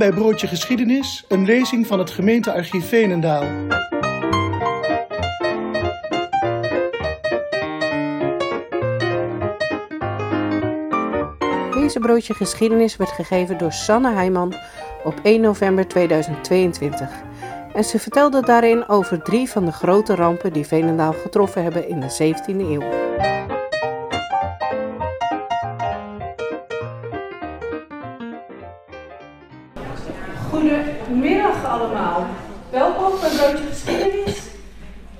bij Broodje Geschiedenis, een lezing van het gemeentearchief Veenendaal. Deze Broodje Geschiedenis werd gegeven door Sanne Heijman op 1 november 2022. En ze vertelde daarin over drie van de grote rampen die Veenendaal getroffen hebben in de 17e eeuw. Welkom bij Broodje Geschiedenis.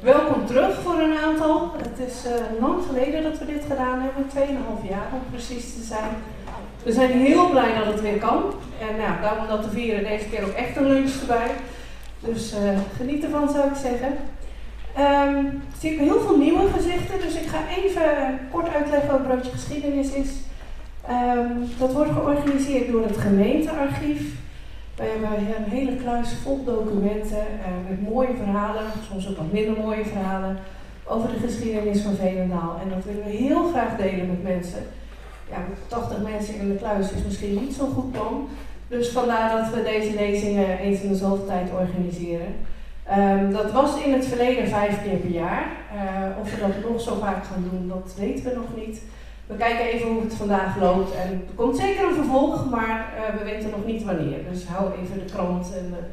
Welkom terug voor een aantal. Het is uh, lang geleden dat we dit gedaan hebben, 2,5 jaar om precies te zijn. We zijn heel blij dat het weer kan. En nou, daarom dat te vieren deze keer ook echt een lunch erbij. Dus uh, geniet ervan zou ik zeggen. Um, ik zie heel veel nieuwe gezichten, dus ik ga even kort uitleggen wat Broodje Geschiedenis is. Um, dat wordt georganiseerd door het gemeentearchief. We hebben een hele kluis vol documenten met mooie verhalen, soms ook wat minder mooie verhalen, over de geschiedenis van Veenendaal. En dat willen we heel graag delen met mensen. Ja, met 80 mensen in de kluis is misschien niet zo'n goed plan. Dus vandaar dat we deze lezingen eens in de zoveel tijd organiseren. Um, dat was in het verleden vijf keer per jaar. Uh, of we dat nog zo vaak gaan doen, dat weten we nog niet. We kijken even hoe het vandaag loopt. En er komt zeker een vervolg, maar uh, we weten nog niet wanneer. Dus hou even de krant en de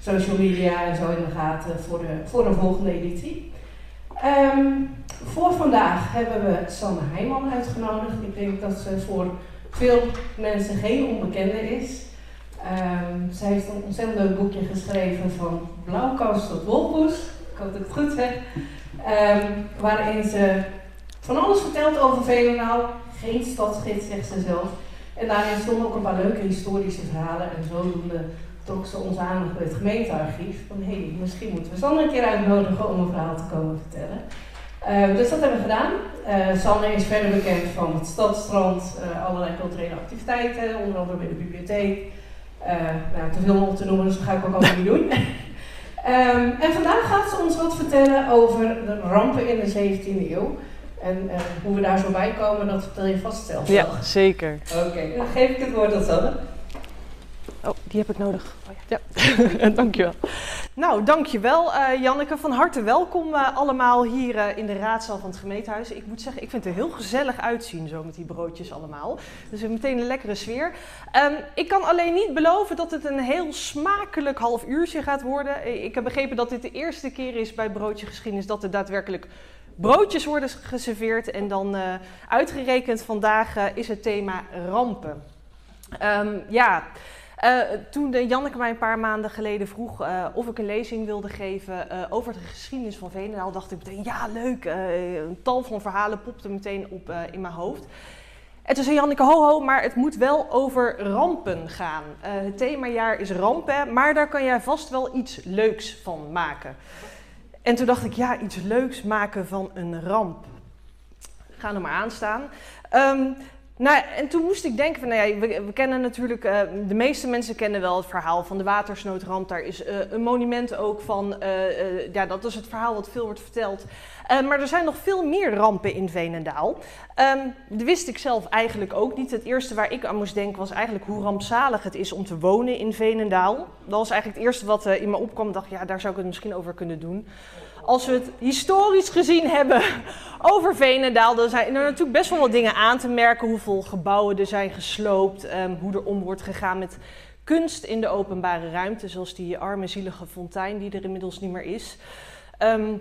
social media en zo in de gaten voor, de, voor een volgende editie. Um, voor vandaag hebben we Sanne Heijman uitgenodigd. Ik denk dat ze voor veel mensen geen onbekende is. Um, zij heeft een ontzettend leuk boekje geschreven van blauwkous tot wolpoes. Ik hoop dat ik het goed zeg. Um, waarin ze van alles vertelt over Veenendaal. Geen stadsgids, zegt ze zelf. En daarin stonden ook een paar leuke historische verhalen. En zodoende trok ze ons aandacht bij het gemeentearchief. Van hé, hey, misschien moeten we Sanne een keer uitnodigen om een verhaal te komen vertellen. Uh, dus dat hebben we gedaan. Uh, Sanne is verder bekend van het Stadstrand, uh, allerlei culturele activiteiten, onder andere bij de bibliotheek. nou, te veel om op te noemen, dus dat ga ik ook allemaal niet doen. um, en vandaag gaat ze ons wat vertellen over de rampen in de 17e eeuw. En uh, hoe we daar zo bij komen, dat vertel je vast zelf. Ja, zeker. Oké, okay, dan geef ik het woord aan Sanne. Oh, die heb ik nodig. Oh, ja, ja. dankjewel. Nou, dankjewel uh, Janneke. Van harte welkom uh, allemaal hier uh, in de raadzaal van het gemeentehuis. Ik moet zeggen, ik vind het er heel gezellig uitzien zo met die broodjes allemaal. Dus meteen een lekkere sfeer. Um, ik kan alleen niet beloven dat het een heel smakelijk half uurtje gaat worden. Ik heb begrepen dat dit de eerste keer is bij Broodje Geschiedenis dat er daadwerkelijk broodjes worden geserveerd. En dan uitgerekend vandaag is het thema rampen. Um, ja... Uh, toen Janneke mij een paar maanden geleden vroeg of ik een lezing wilde geven over de geschiedenis van Veenendaal, dacht ik meteen, ja leuk, een tal van verhalen popte meteen op in mijn hoofd. En toen zei Janneke, ho ho, maar het moet wel over rampen gaan. het themajaar is rampen, maar daar kan jij vast wel iets leuks van maken. En toen dacht ik, ja, iets leuks maken van een ramp. Ga er maar aan staan. Um, nou, en toen moest ik denken van, nou ja, we, kennen natuurlijk, uh, de meeste mensen kennen wel het verhaal van de watersnoodramp. Daar is uh, een monument ook van, uh, ja, dat is het verhaal wat veel wordt verteld. maar er zijn nog veel meer rampen in Veenendaal. Um, dat wist ik zelf eigenlijk ook niet. Het eerste waar ik aan moest denken was eigenlijk hoe rampzalig het is om te wonen in Veenendaal. Dat was eigenlijk het eerste wat in me opkwam. Ik dacht, ja, daar zou ik het misschien over kunnen doen als we het historisch gezien hebben over Veenendaal, dan zijn er natuurlijk best wel wat dingen aan te merken. Hoeveel gebouwen er zijn gesloopt, um, hoe er om wordt gegaan met kunst in de openbare ruimte, zoals die arme zielige fontein die er inmiddels niet meer is. Um,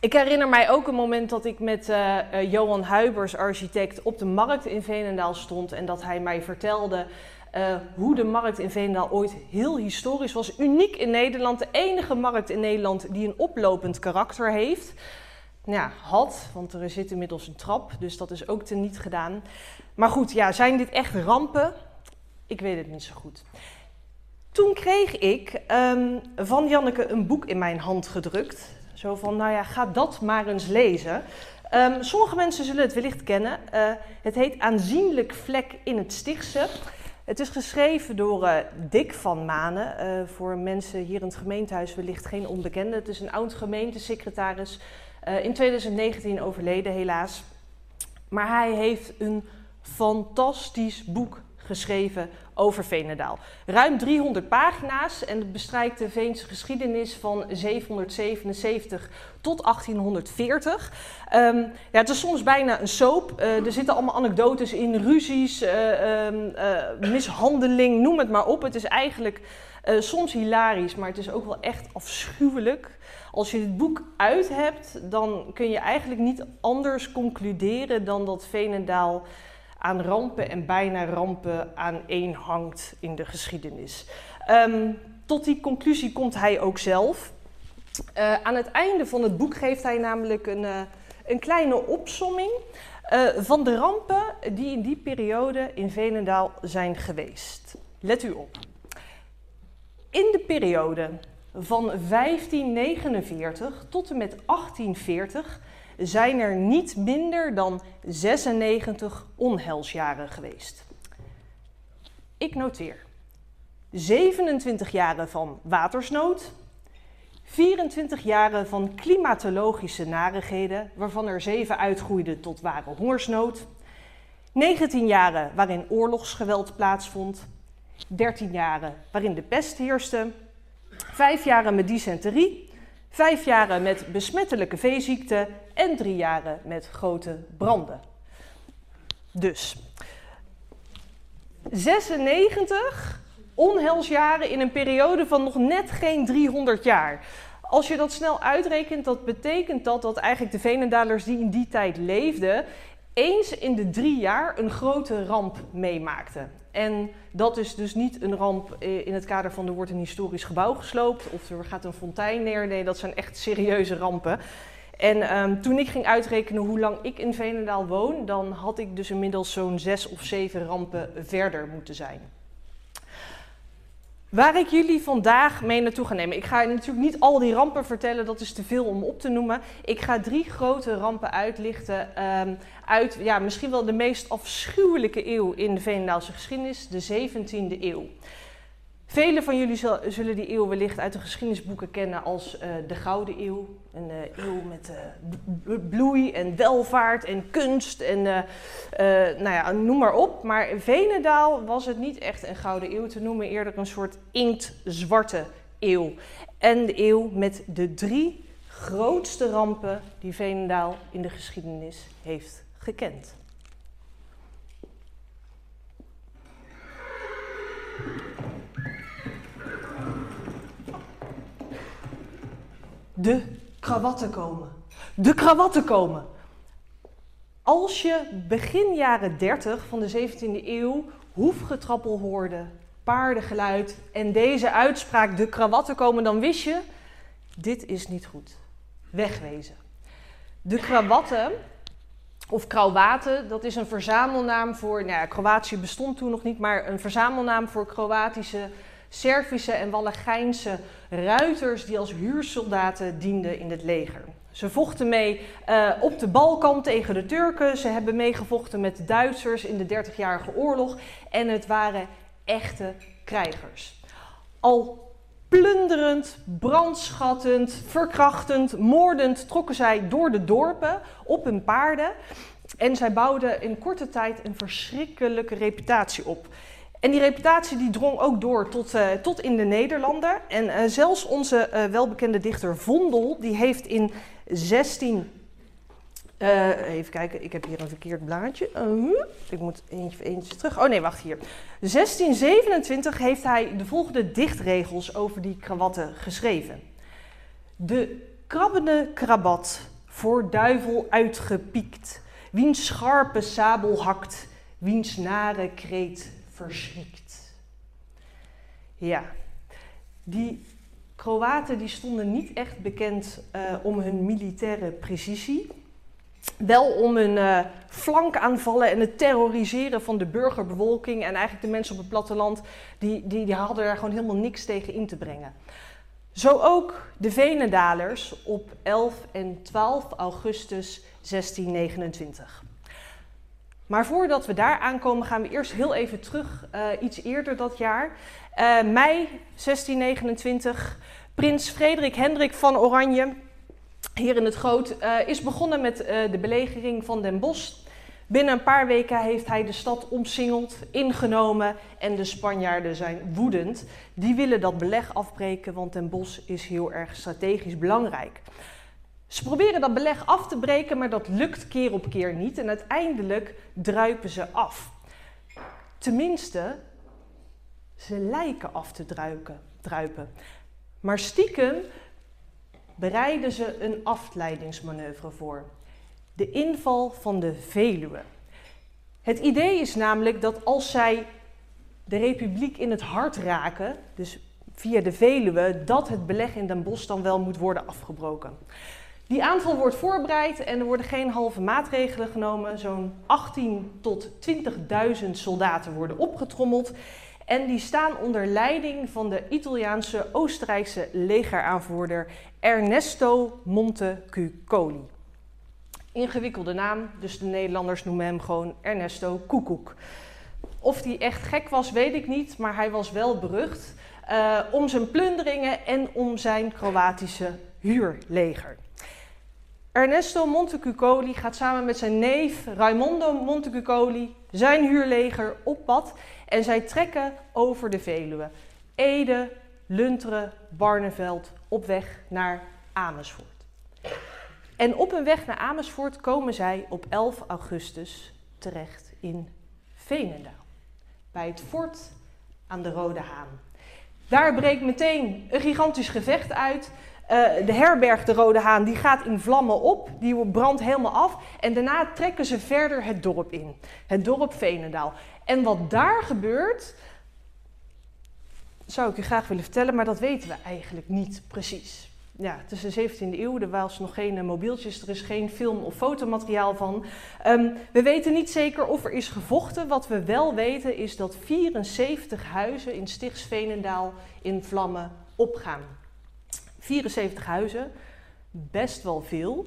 ik herinner mij ook een moment dat ik met uh, uh, Johan Huibers, architect, op de markt in Veenendaal stond en dat hij mij vertelde uh, hoe de markt in Veenendaal ooit heel historisch was. Uniek in Nederland. De enige markt in Nederland die een oplopend karakter heeft. Ja, had, want er zit inmiddels een trap, dus dat is ook teniet gedaan. Maar goed, ja, zijn dit echt rampen? Ik weet het niet zo goed. Toen kreeg ik um, van Janneke een boek in mijn hand gedrukt. Zo van, nou ja, ga dat maar eens lezen. Um, sommige mensen zullen het wellicht kennen. Uh, het heet Aanzienlijk vlek in het Stichtse. Het is geschreven door uh, Dick van Manen. Uh, voor mensen hier in het gemeentehuis wellicht geen onbekende. Het is een oud gemeentesecretaris. Uh, in 2019 overleden helaas. Maar hij heeft een fantastisch boek geschreven over Veenendaal. Ruim 300 pagina's en het bestrijkt de Veense geschiedenis van 777 tot 1840. Um, ja, het is soms bijna een soap. Uh, er zitten allemaal anekdotes in, ruzies, uh, uh, mishandeling, noem het maar op. Het is eigenlijk soms hilarisch, maar het is ook wel echt afschuwelijk. Als je het boek uit hebt, dan kun je eigenlijk niet anders concluderen dan dat Veenendaal aan rampen en bijna rampen aan één hangt in de geschiedenis. Um, tot die conclusie komt hij ook zelf. Uh, aan het einde van het boek geeft hij namelijk een, uh, een kleine opsomming uh, van de rampen die in die periode in Veenendaal zijn geweest. Let u op. In de periode van 1549 tot en met 1840 zijn er niet minder dan 96 onheilsjaren geweest. Ik noteer 27 jaren van watersnood, 24 jaren van klimatologische narigheden, waarvan er 7 uitgroeiden tot ware hongersnood, 19 jaren waarin oorlogsgeweld plaatsvond, 13 jaren waarin de pest heerste, 5 jaren met dysenterie, vijf jaren met besmettelijke veeziekten en drie jaren met grote branden. Dus 96 onheilsjaren in een periode van nog net geen 300 jaar. Als je dat snel uitrekent, dat betekent dat dat eigenlijk de Venendalers die in die tijd leefden, eens in de drie jaar een grote ramp meemaakten. En dat is dus niet een ramp in het kader van er wordt een historisch gebouw gesloopt of er gaat een fontein neer. Nee, dat zijn echt serieuze rampen. En um, toen ik ging uitrekenen hoe lang ik in Veenendaal woon, dan had ik dus inmiddels zo'n zes of zeven rampen verder moeten zijn. Waar ik jullie vandaag mee naartoe ga nemen. Ik ga natuurlijk niet al die rampen vertellen, dat is te veel om op te noemen. Ik ga drie grote rampen uitlichten um, uit ja, misschien wel de meest afschuwelijke eeuw in de Veenendaalse geschiedenis, de 17e eeuw. Velen van jullie zullen die eeuw wellicht uit de geschiedenisboeken kennen als uh, de Gouden Eeuw. Een uh, eeuw met uh, bloei en welvaart en kunst en nou ja, noem maar op. Maar Venendaal was het niet echt een Gouden Eeuw te noemen, eerder een soort inktzwarte eeuw. En de eeuw met de drie grootste rampen die Venendaal in de geschiedenis heeft gekend. De krawatten komen. De krawatten komen. Als je begin jaren 30 van de 17e eeuw hoefgetrappel hoorde, paardengeluid en deze uitspraak de krawatten komen, dan wist je, dit is niet goed. Wegwezen. De krawatten, of krauwaten, dat is een verzamelnaam voor, nou ja, Kroatië bestond toen nog niet, maar een verzamelnaam voor Kroatische Servische en Wallachijnse ruiters die als huursoldaten dienden in het leger. Ze vochten mee uh, op de Balkan tegen de Turken. Ze hebben meegevochten met de Duitsers in de Dertigjarige Oorlog. En het waren echte krijgers. Al plunderend, brandschattend, verkrachtend, moordend trokken zij door de dorpen op hun paarden. En zij bouwden in korte tijd een verschrikkelijke reputatie op. En die reputatie die drong ook door tot, uh, tot in de Nederlanden. En uh, zelfs onze uh, welbekende dichter Vondel, die heeft in 16... even kijken, ik heb hier een verkeerd blaadje. ik moet eentje, eentje terug. Oh nee, wacht hier. 1627 heeft hij de volgende dichtregels over die krawatten geschreven. De krabbende krabat, voor duivel uitgepiekt, wiens scherpe sabel hakt, wiens nare kreet verschrikt. Ja, die Kroaten die stonden niet echt bekend uh, om hun militaire precisie. Wel om hun uh, flankaanvallen en het terroriseren van de burgerbevolking en eigenlijk de mensen op het platteland, die, die, die hadden daar gewoon helemaal niks tegen in te brengen. Zo ook de Venendalers op 11 en 12 augustus 1629. Maar voordat we daar aankomen, gaan we eerst heel even terug, uh, iets eerder dat jaar. Uh, mei 1629, prins Frederik Hendrik van Oranje, hier in het Groot, uh, is begonnen met de belegering van Den Bosch. Binnen een paar weken heeft hij de stad omsingeld, ingenomen en de Spanjaarden zijn woedend. Die willen dat beleg afbreken, want Den Bosch is heel erg strategisch belangrijk. Ze proberen dat beleg af te breken, maar dat lukt keer op keer niet en uiteindelijk druipen ze af. Tenminste, ze lijken af te druipen. Maar stiekem bereiden ze een afleidingsmanoeuvre voor. De inval van de Veluwe. Het idee is namelijk dat als zij de republiek in het hart raken, dus via de Veluwe, dat het beleg in Den Bosch dan wel moet worden afgebroken. Die aanval wordt voorbereid en er worden geen halve maatregelen genomen. Zo'n 18 tot 20.000 soldaten worden opgetrommeld. En die staan onder leiding van de Italiaanse Oostenrijkse legeraanvoerder Ernesto Montecuccoli. Ingewikkelde naam, dus de Nederlanders noemen hem gewoon Ernesto Koekoek. Of hij echt gek was, weet ik niet, maar hij was wel berucht uh, om zijn plunderingen en om zijn Kroatische huurleger. Ernesto Montecuccoli gaat samen met zijn neef Raimondo Montecuccoli zijn huurleger op pad en zij trekken over de Veluwe. Ede, Lunteren, Barneveld op weg naar Amersfoort. En op hun weg naar Amersfoort komen zij op 11 augustus terecht in Veenendaal, bij het fort aan de Rode Haan. Daar breekt meteen een gigantisch gevecht uit. Uh, de herberg de Rode Haan die gaat in vlammen op, die brandt helemaal af. En daarna trekken ze verder het dorp in, het dorp Veenendaal. En wat daar gebeurt, zou ik u graag willen vertellen, maar dat weten we eigenlijk niet precies ja, is de 17e eeuw, er was nog geen eh, mobieltjes, er is geen film- of fotomateriaal van. Um, we weten niet zeker of er is gevochten. Wat we wel weten is dat 74 huizen in Stichts Veenendaal in vlammen opgaan. 74 huizen, best wel veel.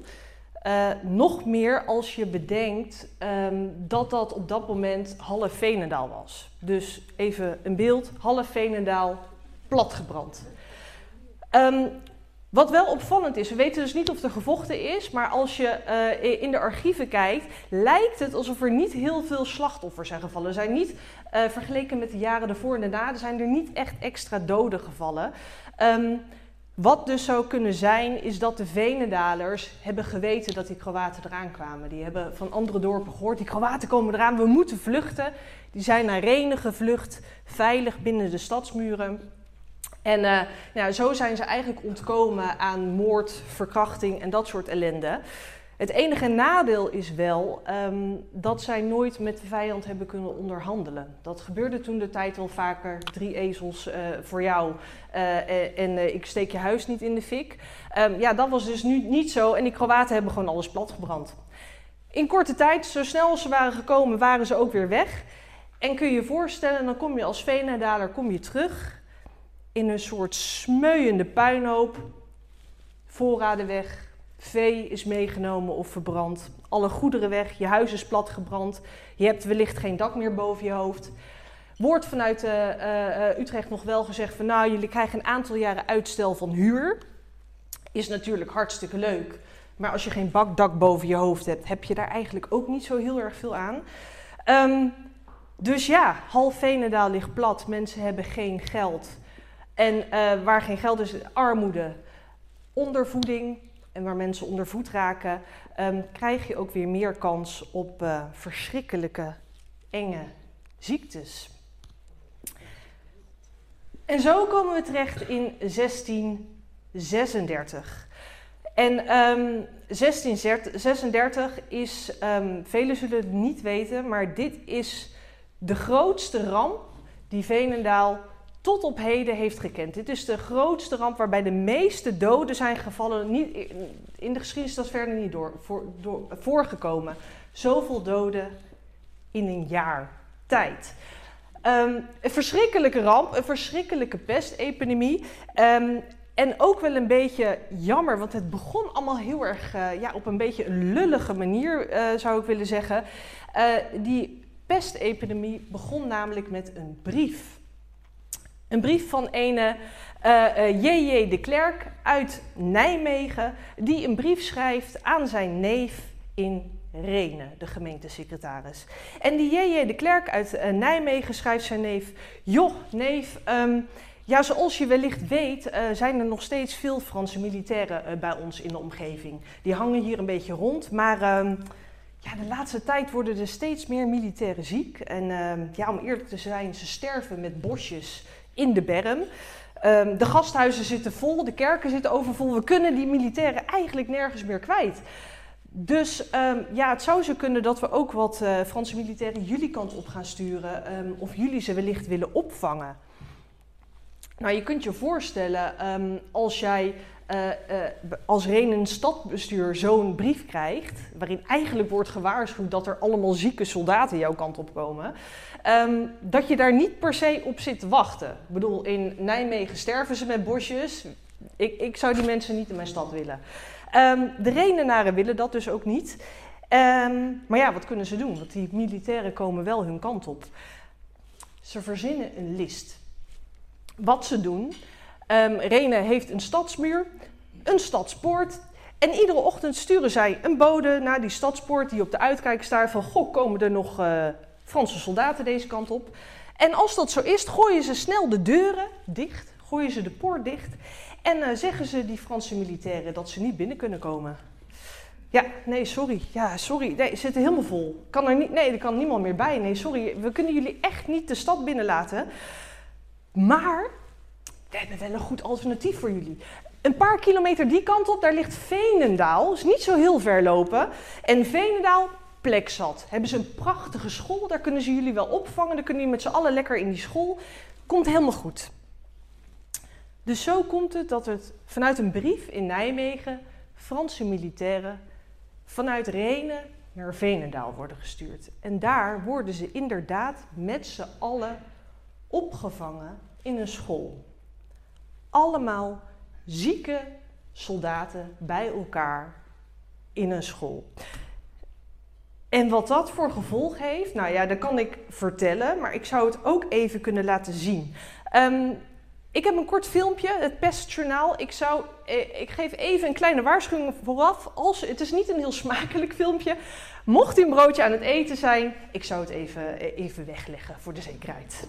Uh, nog meer als je bedenkt um, dat dat op dat moment half Veenendaal was. Dus even een beeld, half Veenendaal platgebrand. Um, wat wel opvallend is, we weten dus niet of er gevochten is, maar als je uh, in de archieven kijkt, lijkt het alsof er niet heel veel slachtoffers zijn gevallen. Er zijn niet, uh, vergeleken met de jaren ervoor en daarna, er zijn er niet echt extra doden gevallen. Um, wat dus zou kunnen zijn, is dat de Venendalers hebben geweten dat die Kroaten eraan kwamen. Die hebben van andere dorpen gehoord, die Kroaten komen eraan, we moeten vluchten. Die zijn naar Renen gevlucht, veilig binnen de stadsmuren. En uh, nou, zo zijn ze eigenlijk ontkomen aan moord, verkrachting en dat soort ellende. Het enige nadeel is wel um, dat zij nooit met de vijand hebben kunnen onderhandelen. Dat gebeurde toen de tijd wel vaker. Drie ezels uh, voor jou uh, en ik steek je huis niet in de fik. Um, ja, dat was dus nu niet zo en die Kroaten hebben gewoon alles platgebrand. In korte tijd, zo snel als ze waren gekomen, waren ze ook weer weg. En kun je je voorstellen, dan kom je als Veenendaler kom je terug in een soort smeuïende puinhoop. Voorraden weg, vee is meegenomen of verbrand, alle goederen weg, je huis is platgebrand, je hebt wellicht geen dak meer boven je hoofd. Wordt vanuit uh, uh, Utrecht nog wel gezegd van nou, jullie krijgen een aantal jaren uitstel van huur. Is natuurlijk hartstikke leuk. Maar als je geen bakdak boven je hoofd hebt, heb je daar eigenlijk ook niet zo heel erg veel aan. Um, dus ja, half Venendaal ligt plat. Mensen hebben geen geld. En waar geen geld is, armoede, ondervoeding en waar mensen ondervoed raken, um, krijg je ook weer meer kans op uh, verschrikkelijke, enge ziektes. En zo komen we terecht in 1636. En um, 1636 is, um, velen zullen het niet weten, maar dit is de grootste ramp die Venendaal tot op heden heeft gekend. Dit is de grootste ramp waarbij de meeste doden zijn gevallen. Niet, in de geschiedenis is dat verder niet door, voor, voorgekomen. Zoveel doden in een jaar tijd. Um, een verschrikkelijke ramp, een verschrikkelijke pestepidemie. Um, en ook wel een beetje jammer, want het begon allemaal heel erg uh, ja, op een beetje een lullige manier, uh, zou ik willen zeggen. Uh, die pestepidemie begon namelijk met een brief. Een brief van ene uh, uh, J.J. de Klerk uit Nijmegen, die een brief schrijft aan zijn neef in Rene, de gemeentesecretaris. En die J.J. de Klerk uit uh, Nijmegen schrijft zijn neef... Joh, neef, um, ja, zoals je wellicht weet zijn er nog steeds veel Franse militairen bij ons in de omgeving. Die hangen hier een beetje rond, maar... Uh, ja, de laatste tijd worden er steeds meer militairen ziek. En ehm, ja, om eerlijk te zijn, ze sterven met bosjes in de berm. Um, de gasthuizen zitten vol, de kerken zitten overvol. We kunnen die militairen eigenlijk nergens meer kwijt. Dus um, ja, het zou zo kunnen dat we ook wat uh, Franse militairen jullie kant op gaan sturen. Um, of jullie ze wellicht willen opvangen. Nou, je kunt je voorstellen als jij uh, uh, als Renen stadbestuur zo'n brief krijgt, waarin eigenlijk wordt gewaarschuwd dat er allemaal zieke soldaten jouw kant op komen, um, dat je daar niet per se op zit te wachten. Ik bedoel, in Nijmegen sterven ze met bosjes. Ik, ik zou die mensen niet in mijn stad willen. Um, de Renenaren willen dat dus ook niet. Um, maar ja, wat kunnen ze doen? Want die militairen komen wel hun kant op. Ze verzinnen een list. Wat ze doen. Um, Rene heeft een stadsmuur, een stadspoort. En iedere ochtend sturen zij een bode naar die stadspoort die op de uitkijk staat van... Goh, komen er nog uh, Franse soldaten deze kant op? En als dat zo is, gooien ze snel de deuren dicht, gooien ze de poort dicht... en uh, zeggen ze die Franse militairen dat ze niet binnen kunnen komen. Ja, nee, sorry. Ja, sorry. Nee, ze zitten helemaal vol. Kan er niet, nee, er kan niemand meer bij. Nee, sorry. We kunnen jullie echt niet de stad binnenlaten. Maar we hebben wel een goed alternatief voor jullie. Een paar kilometer die kant op, daar ligt Veenendaal. is niet zo heel ver lopen. En Veenendaal, plek zat. Hebben ze een prachtige school, daar kunnen ze jullie wel opvangen. Dan kunnen jullie met z'n allen lekker in die school. Komt helemaal goed. Dus zo komt het dat het vanuit een brief in Nijmegen Franse militairen vanuit Renen naar Veenendaal worden gestuurd. En daar worden ze inderdaad met z'n allen opgevangen in een school allemaal zieke soldaten bij elkaar in een school. En wat dat voor gevolg heeft, nou ja, dat kan ik vertellen, maar ik zou het ook even kunnen laten zien. Um, ik heb een kort filmpje, het pestjournaal. Ik, zou, eh, ik geef even een kleine waarschuwing vooraf. Als, het is niet een heel smakelijk filmpje. Mocht u een broodje aan het eten zijn, ik zou het even, even wegleggen voor de zekerheid.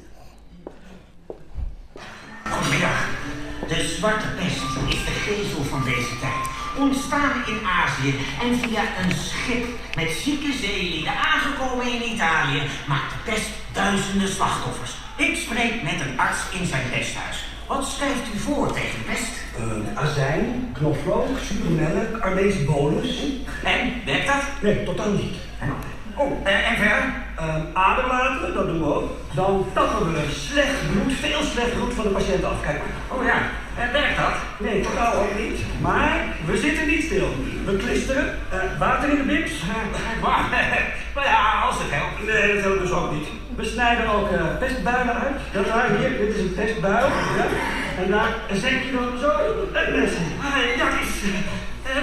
Goedemiddag. De zwarte pest is de gezel van deze tijd. Ontstaan in Azië en via een schip met zieke zeelieden aangekomen in Italië maakt de pest duizenden slachtoffers. Ik spreek met een arts in zijn pesthuis. Wat schrijft u voor tegen pest? Uh, azijn, knoflook, zure melk, Armees bolus. En, werkt dat? Nee, totaal niet. Oh, uh, en verder? Uh, ademlaten, dat doen we ook. Dan tappen we slecht bloed, veel slecht bloed van de patiënt af. Kijk. Oh ja, en werkt dat? Nee, totaal ook niet. Maar we zitten niet stil. We klisteren, uh, water in de bips. maar ja, als het helpt. Nee, dat helpt dus ook niet. We snijden ook uh, pestbuilen uit. Dat daar, hier, dit is een pestbuil. Ja. En daar zet je dan zo het mes in. dat is...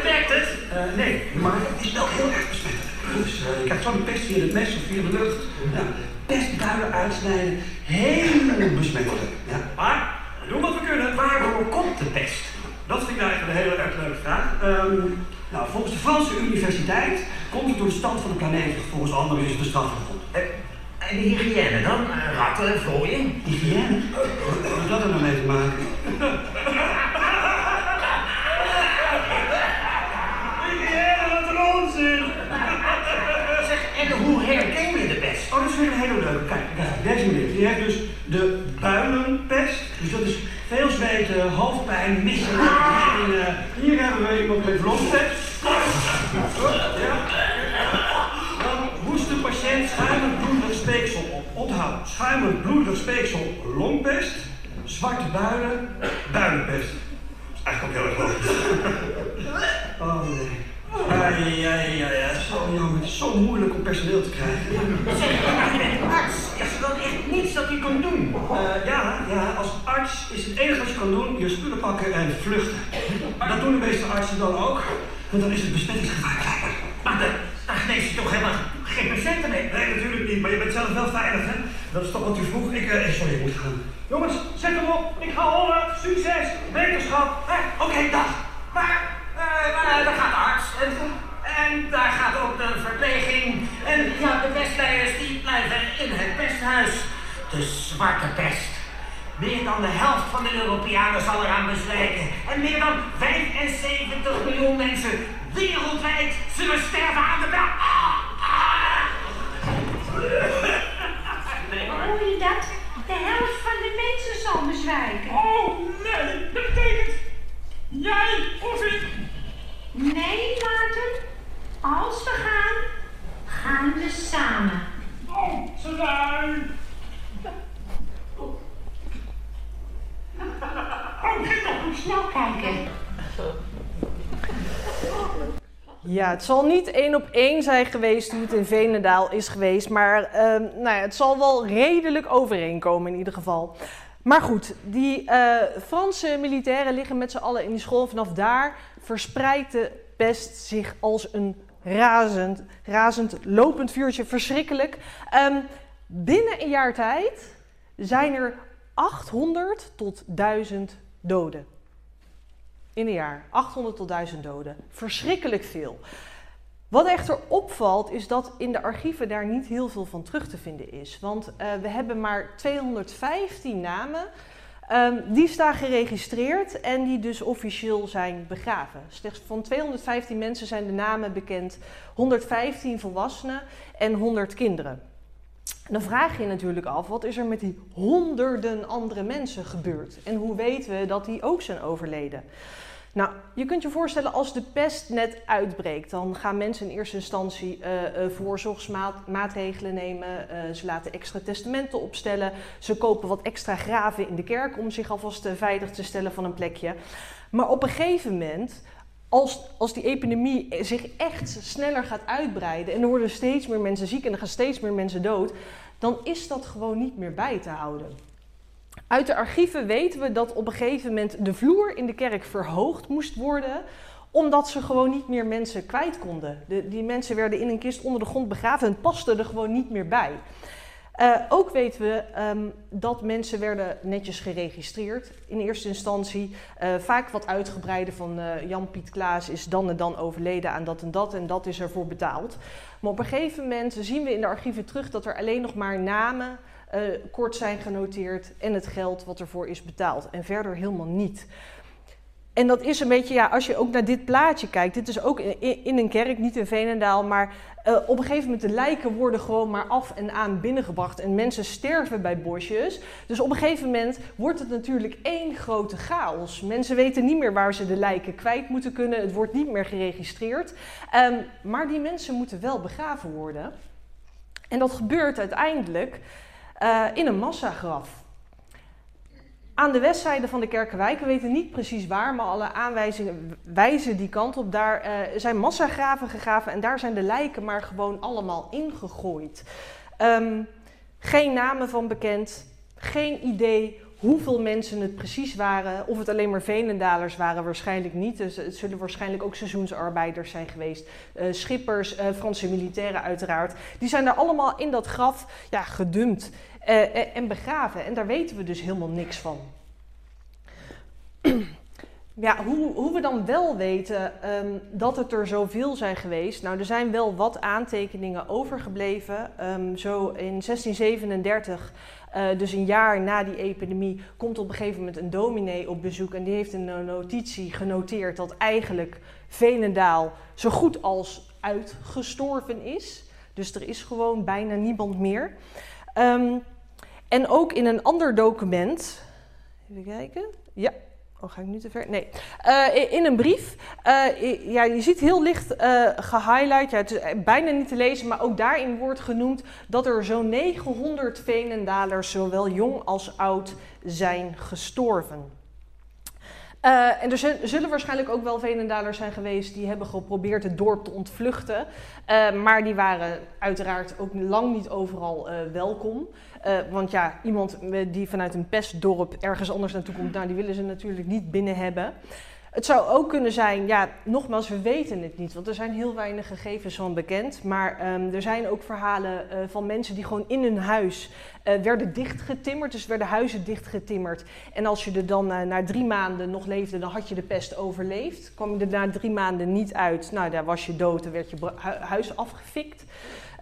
werkt het? nee, maar het is wel heel erg besmettelijk. Dus uh, je krijgt zo'n pest via het mes of via de lucht. Ja, pestbuilen uitsnijden, heel besmettelijk. Ja. Maar we doen wat we kunnen. Waardoor komt de pest? Dat vind ik eigenlijk een hele erg leuke vraag. Um, nou, volgens de Franse universiteit komt het door de stand van de planeet. Volgens anderen is het de. Uh, en de hygiëne dan? Uh, ratten, vlooien? Hygiëne? Wat heeft dat er nou mee te maken? En hoe herken je de pest? Oh, dat is weer een hele leuke. Kijk, deze meneer, die heeft dus de builenpest. Dus dat is veel zweten, hoofdpijn, misselijk. En, uh, hier hebben we iemand met longpest. Ja. Dan hoest de patiënt schuimend bloedig speeksel op. Onthoud, schuimend bloedig speeksel, longpest. Zwarte builen, builenpest. Dat is eigenlijk ook heel erg logisch. Oh nee. Ja, ja, ja, ja. Zo jammer. Het is zo moeilijk om personeel te krijgen. Zeg, maar je bent een arts. Is er dan echt niets dat u kan doen? Uh, ja, ja, als arts is het enige wat je kan doen je spullen pakken en vluchten. Maar dat doen de meeste artsen dan ook, want dan is het besmettingsgevaar kleiner. Maar de, daar genees je toch helemaal geen patiënten mee? Nee, natuurlijk niet, maar je bent zelf wel veilig, hè? Dat is toch wat u vroeg? Ik, uh, sorry, ik moet gaan. Jongens, zet hem op. Ik ga horen. Succes. Wetenschap. Eh, Oké, dag. Maar... Eh, daar gaat de arts en, en daar gaat ook de verpleging. En ja, de pestleiders die blijven in het pesthuis. De zwarte pest. Meer dan de helft van de Europeanen zal eraan bezwijken. En meer dan 75 miljoen mensen wereldwijd zullen sterven aan de bel. Ah, ah. nee, je dat? De helft van de mensen zal bezwijken. Oh nee, dat betekent jij of ik Nee, Maarten. Als we gaan, gaan we samen. Oh, lui. Oh, nog. Snel kijken. Ja, het zal niet één op één zijn geweest hoe het in Venendaal is geweest, maar ehm, nou ja, het zal wel redelijk overeenkomen in ieder geval. Maar goed, die eh, Franse militairen liggen met z'n allen in die school. Vanaf daar verspreidt de pest zich als een razend, razend lopend vuurtje. Verschrikkelijk. Ehm, binnen een jaar tijd zijn er 800 tot 1000 doden. In een jaar. 800 tot 1000 doden. Verschrikkelijk veel. Wat echter opvalt is dat in de archieven daar niet heel veel van terug te vinden is. Want eh, we hebben maar 215 namen ehm, die staan geregistreerd en die dus officieel zijn begraven. Slechts van 215 mensen zijn de namen bekend, 115 volwassenen en 100 kinderen. En dan vraag je je natuurlijk af, wat is er met die honderden andere mensen gebeurd? En hoe weten we dat die ook zijn overleden? Nou, je kunt je voorstellen als de pest net uitbreekt, dan gaan mensen in eerste instantie uh, uh, voorzorgsmaatregelen nemen. Uh, ze laten extra testamenten opstellen. Ze kopen wat extra graven in de kerk om zich alvast veilig te stellen van een plekje. Maar op een gegeven moment, als, als die epidemie zich echt sneller gaat uitbreiden en er worden steeds meer mensen ziek en er gaan steeds meer mensen dood, dan is dat gewoon niet meer bij te houden. Uit de archieven weten we dat op een gegeven moment de vloer in de kerk verhoogd moest worden, omdat ze gewoon niet meer mensen kwijt konden. De, die mensen werden in een kist onder de grond begraven en het paste er gewoon niet meer bij. Uh, ook weten we um, dat mensen werden netjes geregistreerd in eerste instantie. Uh, vaak wat uitgebreider van uh, Jan-Piet Klaas is dan en dan overleden aan dat en dat en dat is ervoor betaald. Maar op een gegeven moment zien we in de archieven terug dat er alleen nog maar namen uh, kort zijn genoteerd en het geld wat ervoor is betaald. En verder helemaal niet. En dat is een beetje, ja, als je ook naar dit plaatje kijkt, dit is ook in, een kerk, niet in Veenendaal, maar uh, op een gegeven moment de lijken worden gewoon maar af en aan binnengebracht en mensen sterven bij bosjes. Dus op een gegeven moment wordt het natuurlijk één grote chaos. Mensen weten niet meer waar ze de lijken kwijt moeten kunnen, het wordt niet meer geregistreerd. Um, maar die mensen moeten wel begraven worden. En dat gebeurt uiteindelijk uh, in een massagraf. Aan de westzijde van de Kerkenwijk, we weten niet precies waar, maar alle aanwijzingen wijzen die kant op. Daar uh, zijn massagraven gegraven en daar zijn de lijken maar gewoon allemaal ingegooid. Um, geen namen van bekend, geen idee hoeveel mensen het precies waren. Of het alleen maar Venendalers waren, waarschijnlijk niet. Dus het zullen waarschijnlijk ook seizoensarbeiders zijn geweest. Uh, schippers, Franse militairen uiteraard. Die zijn er allemaal in dat graf ja, gedumpt uh, en begraven. En daar weten we dus helemaal niks van. Ja, hoe, hoe, we dan wel weten um, dat het er zoveel zijn geweest. Nou, er zijn wel wat aantekeningen overgebleven. Um, zo in 1637, uh, dus een jaar na die epidemie, komt op een gegeven moment een dominee op bezoek. En die heeft een notitie genoteerd dat eigenlijk Venendaal zo goed als uitgestorven is. Dus er is gewoon bijna niemand meer. Um, en ook in een ander document. Even kijken. Ja, Oh, ga ik nu te ver? Nee. Uh, in een brief. Uh, ja, je ziet heel licht uh, gehighlight. Het is bijna niet te lezen, maar ook daarin wordt genoemd dat er zo'n 900 Venendalers, zowel jong als oud, zijn gestorven. En er zullen waarschijnlijk ook wel Venendalers zijn geweest die hebben geprobeerd het dorp te ontvluchten. Maar die waren uiteraard ook lang niet overal welkom. Want ja, iemand die vanuit een pestdorp ergens anders naartoe komt, nou, die willen ze natuurlijk niet binnen hebben. Het zou ook kunnen zijn, ja, nogmaals, we weten het niet, want er zijn heel weinig gegevens van bekend. Maar um, er zijn ook verhalen uh, van mensen die gewoon in hun huis werden dichtgetimmerd. Dus werden huizen dichtgetimmerd. En als je er dan na drie maanden nog leefde, dan had je de pest overleefd. Kwam je er na drie maanden niet uit, nou, daar was je dood, dan werd je hu huis afgefikt.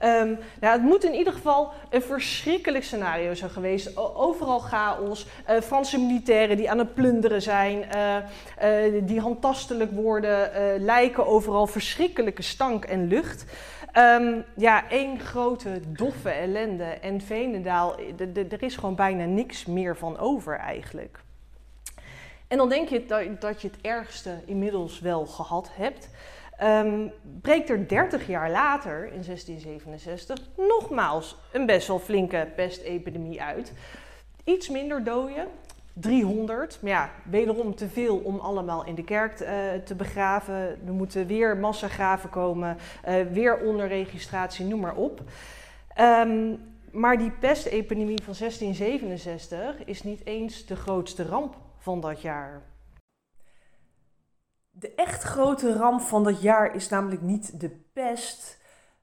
Ehm, nou, het moet in ieder geval een verschrikkelijk scenario zijn geweest. overal chaos, uh, Franse militairen die aan het plunderen zijn, uh, die handtastelijk worden, lijken overal, verschrikkelijke stank en lucht. Um, ja, één grote doffe ellende. En Veenendaal, er is gewoon bijna niks meer van over eigenlijk. En dan denk je dat, dat je het ergste inmiddels wel gehad hebt. Um, breekt er 30 jaar later, in 1667, nogmaals een best wel flinke pestepidemie uit. Iets minder doden, 300. Maar ja, wederom te veel om allemaal in de kerk te begraven. Er moeten weer massagraven komen, uh, weer onderregistratie, noem maar op. Um, maar die pestepidemie van 1667 is niet eens de grootste ramp van dat jaar. De echt grote ramp van dat jaar is namelijk niet de pest,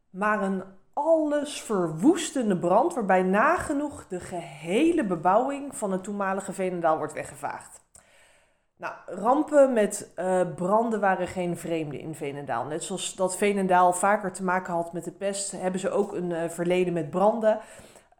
maar een alles verwoestende brand waarbij nagenoeg de gehele bebouwing van het toenmalige Veenendaal wordt weggevaagd. Nou, rampen met uh, branden waren geen vreemde in Veenendaal. Net zoals dat Veenendaal vaker te maken had met de pest, hebben ze ook een uh, verleden met branden.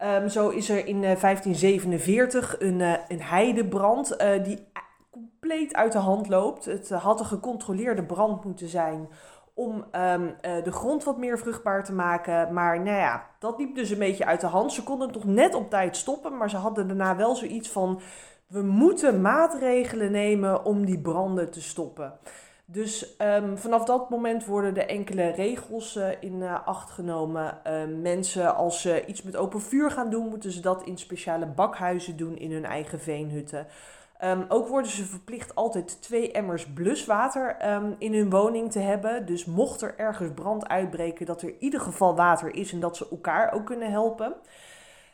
Um, zo is er in uh, 1547 een, een heidebrand die compleet uit de hand loopt. Het had een gecontroleerde brand moeten zijn om um, uh, de grond wat meer vruchtbaar te maken. Maar nou ja, dat liep dus een beetje uit de hand. Ze konden nog net op tijd stoppen, maar ze hadden daarna wel zoiets van: we moeten maatregelen nemen om die branden te stoppen. Dus um, vanaf dat moment worden er enkele regels uh, in acht genomen. Uh, mensen, als ze iets met open vuur gaan doen, moeten ze dat in speciale bakhuizen doen in hun eigen veenhutten. Um, ook worden ze verplicht altijd twee emmers bluswater um, in hun woning te hebben. Dus mocht er ergens brand uitbreken, dat er in ieder geval water is en dat ze elkaar ook kunnen helpen.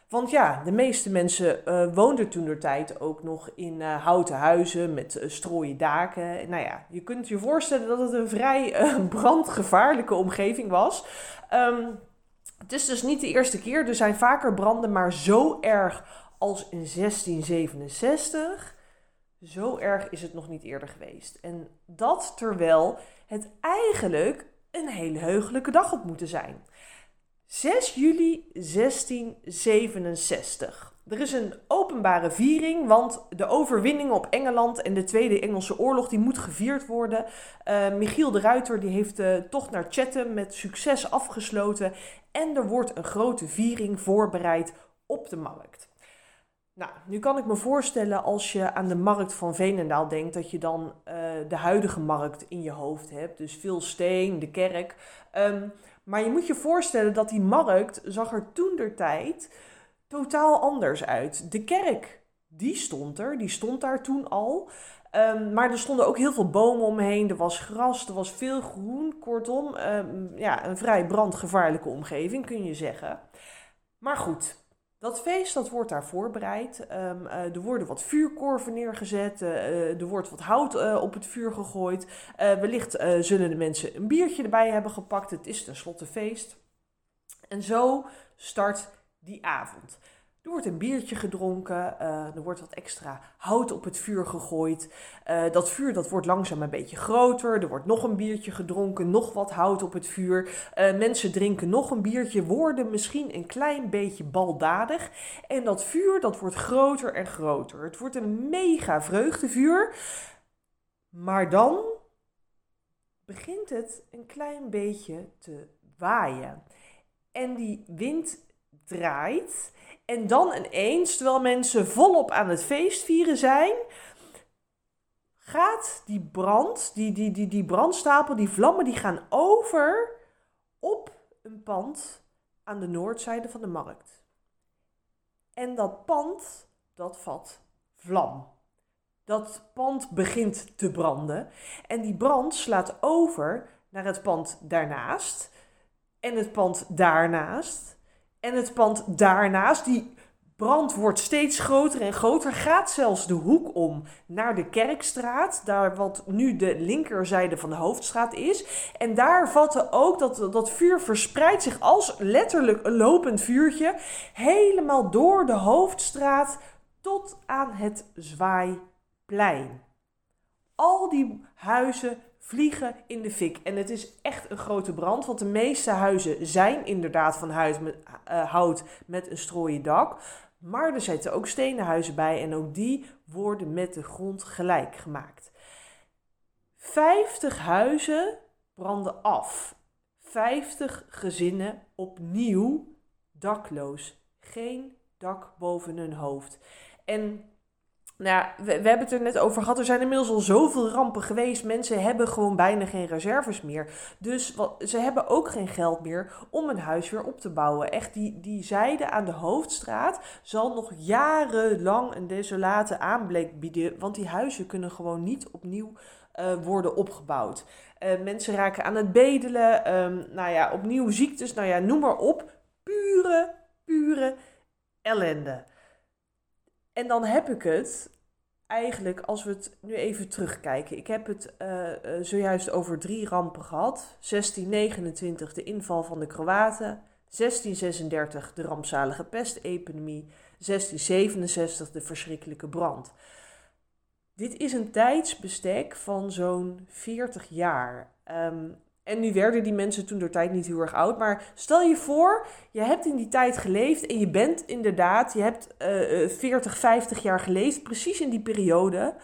Want ja, de meeste mensen uh, woonden toen de tijd ook nog in uh, houten huizen met uh, strooien daken. Nou ja, je kunt je voorstellen dat het een vrij brandgevaarlijke omgeving was. Um, het is dus niet de eerste keer. Er zijn vaker branden, maar zo erg als in 1667 zo erg is het nog niet eerder geweest. En dat terwijl het eigenlijk een hele heugelijke dag had moeten zijn. 6 juli 1667. Er is een openbare viering, want de overwinning op Engeland en de Tweede Engelse Oorlog die moet gevierd worden. Uh, Michiel de Ruiter die heeft de tocht naar Chatham met succes afgesloten en er wordt een grote viering voorbereid op de markt. Nou, nu kan ik me voorstellen als je aan de markt van Veenendaal denkt, dat je dan uh, de huidige markt in je hoofd hebt. Dus veel steen, de kerk. Um, maar je moet je voorstellen dat die markt zag er toen der tijd totaal anders uit. De kerk, die stond er, die stond daar toen al. Um, maar er stonden ook heel veel bomen omheen, er was gras, er was veel groen. Kortom, um, ja, een vrij brandgevaarlijke omgeving kun je zeggen. Maar goed, dat feest dat wordt daar voorbereid. Um, uh, er worden wat vuurkorven neergezet. Uh, er wordt wat hout op het vuur gegooid. wellicht zullen de mensen een biertje erbij hebben gepakt. Het is tenslotte feest. En zo start die avond. Er wordt een biertje gedronken, uh, er wordt wat extra hout op het vuur gegooid. Uh, dat vuur dat wordt langzaam een beetje groter, er wordt nog een biertje gedronken, nog wat hout op het vuur. Uh, mensen drinken nog een biertje, worden misschien een klein beetje baldadig. En dat vuur dat wordt groter en groter. Het wordt een mega vreugdevuur. Maar dan begint het een klein beetje te waaien. En die wind draait. En dan ineens, terwijl mensen volop aan het feestvieren zijn, gaat die brand, die, die, die, die brandstapel, die vlammen, die gaan over op een pand aan de noordzijde van de markt. En dat pand, dat vat vlam. Dat pand begint te branden en die brand slaat over naar het pand daarnaast en het pand daarnaast en het pand daarnaast, die brand wordt steeds groter en groter, gaat zelfs de hoek om naar de Kerkstraat, daar wat nu de linkerzijde van de hoofdstraat is. En daar vatte ook dat, dat vuur verspreidt zich als letterlijk een lopend vuurtje helemaal door de hoofdstraat tot aan het Zwaaiplein. Al die huizen vliegen in de fik. En het is echt een grote brand, want de meeste huizen zijn inderdaad van met, uh, hout met een strooien dak. Maar er zitten ook stenen huizen bij en ook die worden met de grond gelijk gemaakt. 50 huizen branden af. 50 gezinnen opnieuw dakloos. Geen dak boven hun hoofd. En nou we, we, hebben het er net over gehad. Er zijn inmiddels al zoveel rampen geweest. Mensen hebben gewoon bijna geen reserves meer. Dus wat, ze hebben ook geen geld meer om een huis weer op te bouwen. Echt, die, die zijde aan de hoofdstraat zal nog jarenlang een desolate aanblik bieden. Want die huizen kunnen gewoon niet opnieuw uh, worden opgebouwd. Uh, mensen raken aan het bedelen. Um, nou ja, opnieuw ziektes. Nou ja, noem maar op. Pure, pure ellende. En dan heb ik het eigenlijk, als we het nu even terugkijken. Ik heb het uh, uh, zojuist over drie rampen gehad. 1629, de inval van de Kroaten. 1636, de rampzalige pestepidemie. 1667, de verschrikkelijke brand. Dit is een tijdsbestek van zo'n 40 jaar. Um, en nu werden die mensen toen door tijd niet heel erg oud. Maar stel je voor, je hebt in die tijd geleefd en je bent inderdaad, je hebt uh, 40, 50 jaar geleefd, precies in die periode.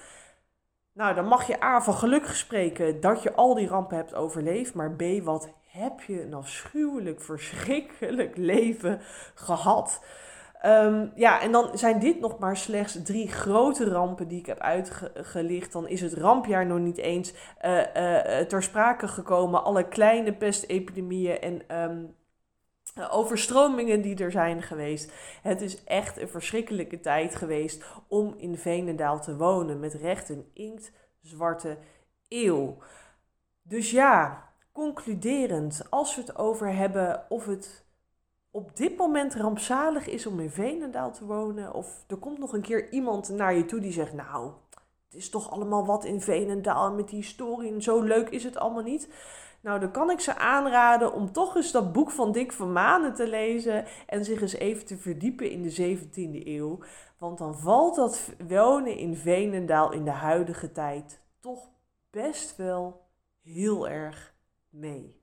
Nou, dan mag je A van geluk spreken dat je al die rampen hebt overleefd. Maar B, wat heb je een afschuwelijk, verschrikkelijk leven gehad. Um, ja, en dan zijn dit nog maar slechts drie grote rampen die ik heb uitgelicht. Dan is het rampjaar nog niet eens uh, ter sprake gekomen. Alle kleine pestepidemieën en um, overstromingen die er zijn geweest. Het is echt een verschrikkelijke tijd geweest om in Veenendaal te wonen. Met recht een inktzwarte eeuw. Dus ja, concluderend, als we het over hebben of het op dit moment rampzalig is om in Veenendaal te wonen. Of er komt nog een keer iemand naar je toe die zegt: Nou, het is toch allemaal wat in Veenendaal met die historie en zo leuk is het allemaal niet. Nou, dan kan ik ze aanraden om toch eens dat boek van Dick van Manen te lezen en zich eens even te verdiepen in de 17e eeuw. Want dan valt dat wonen in Veenendaal in de huidige tijd toch best wel heel erg mee.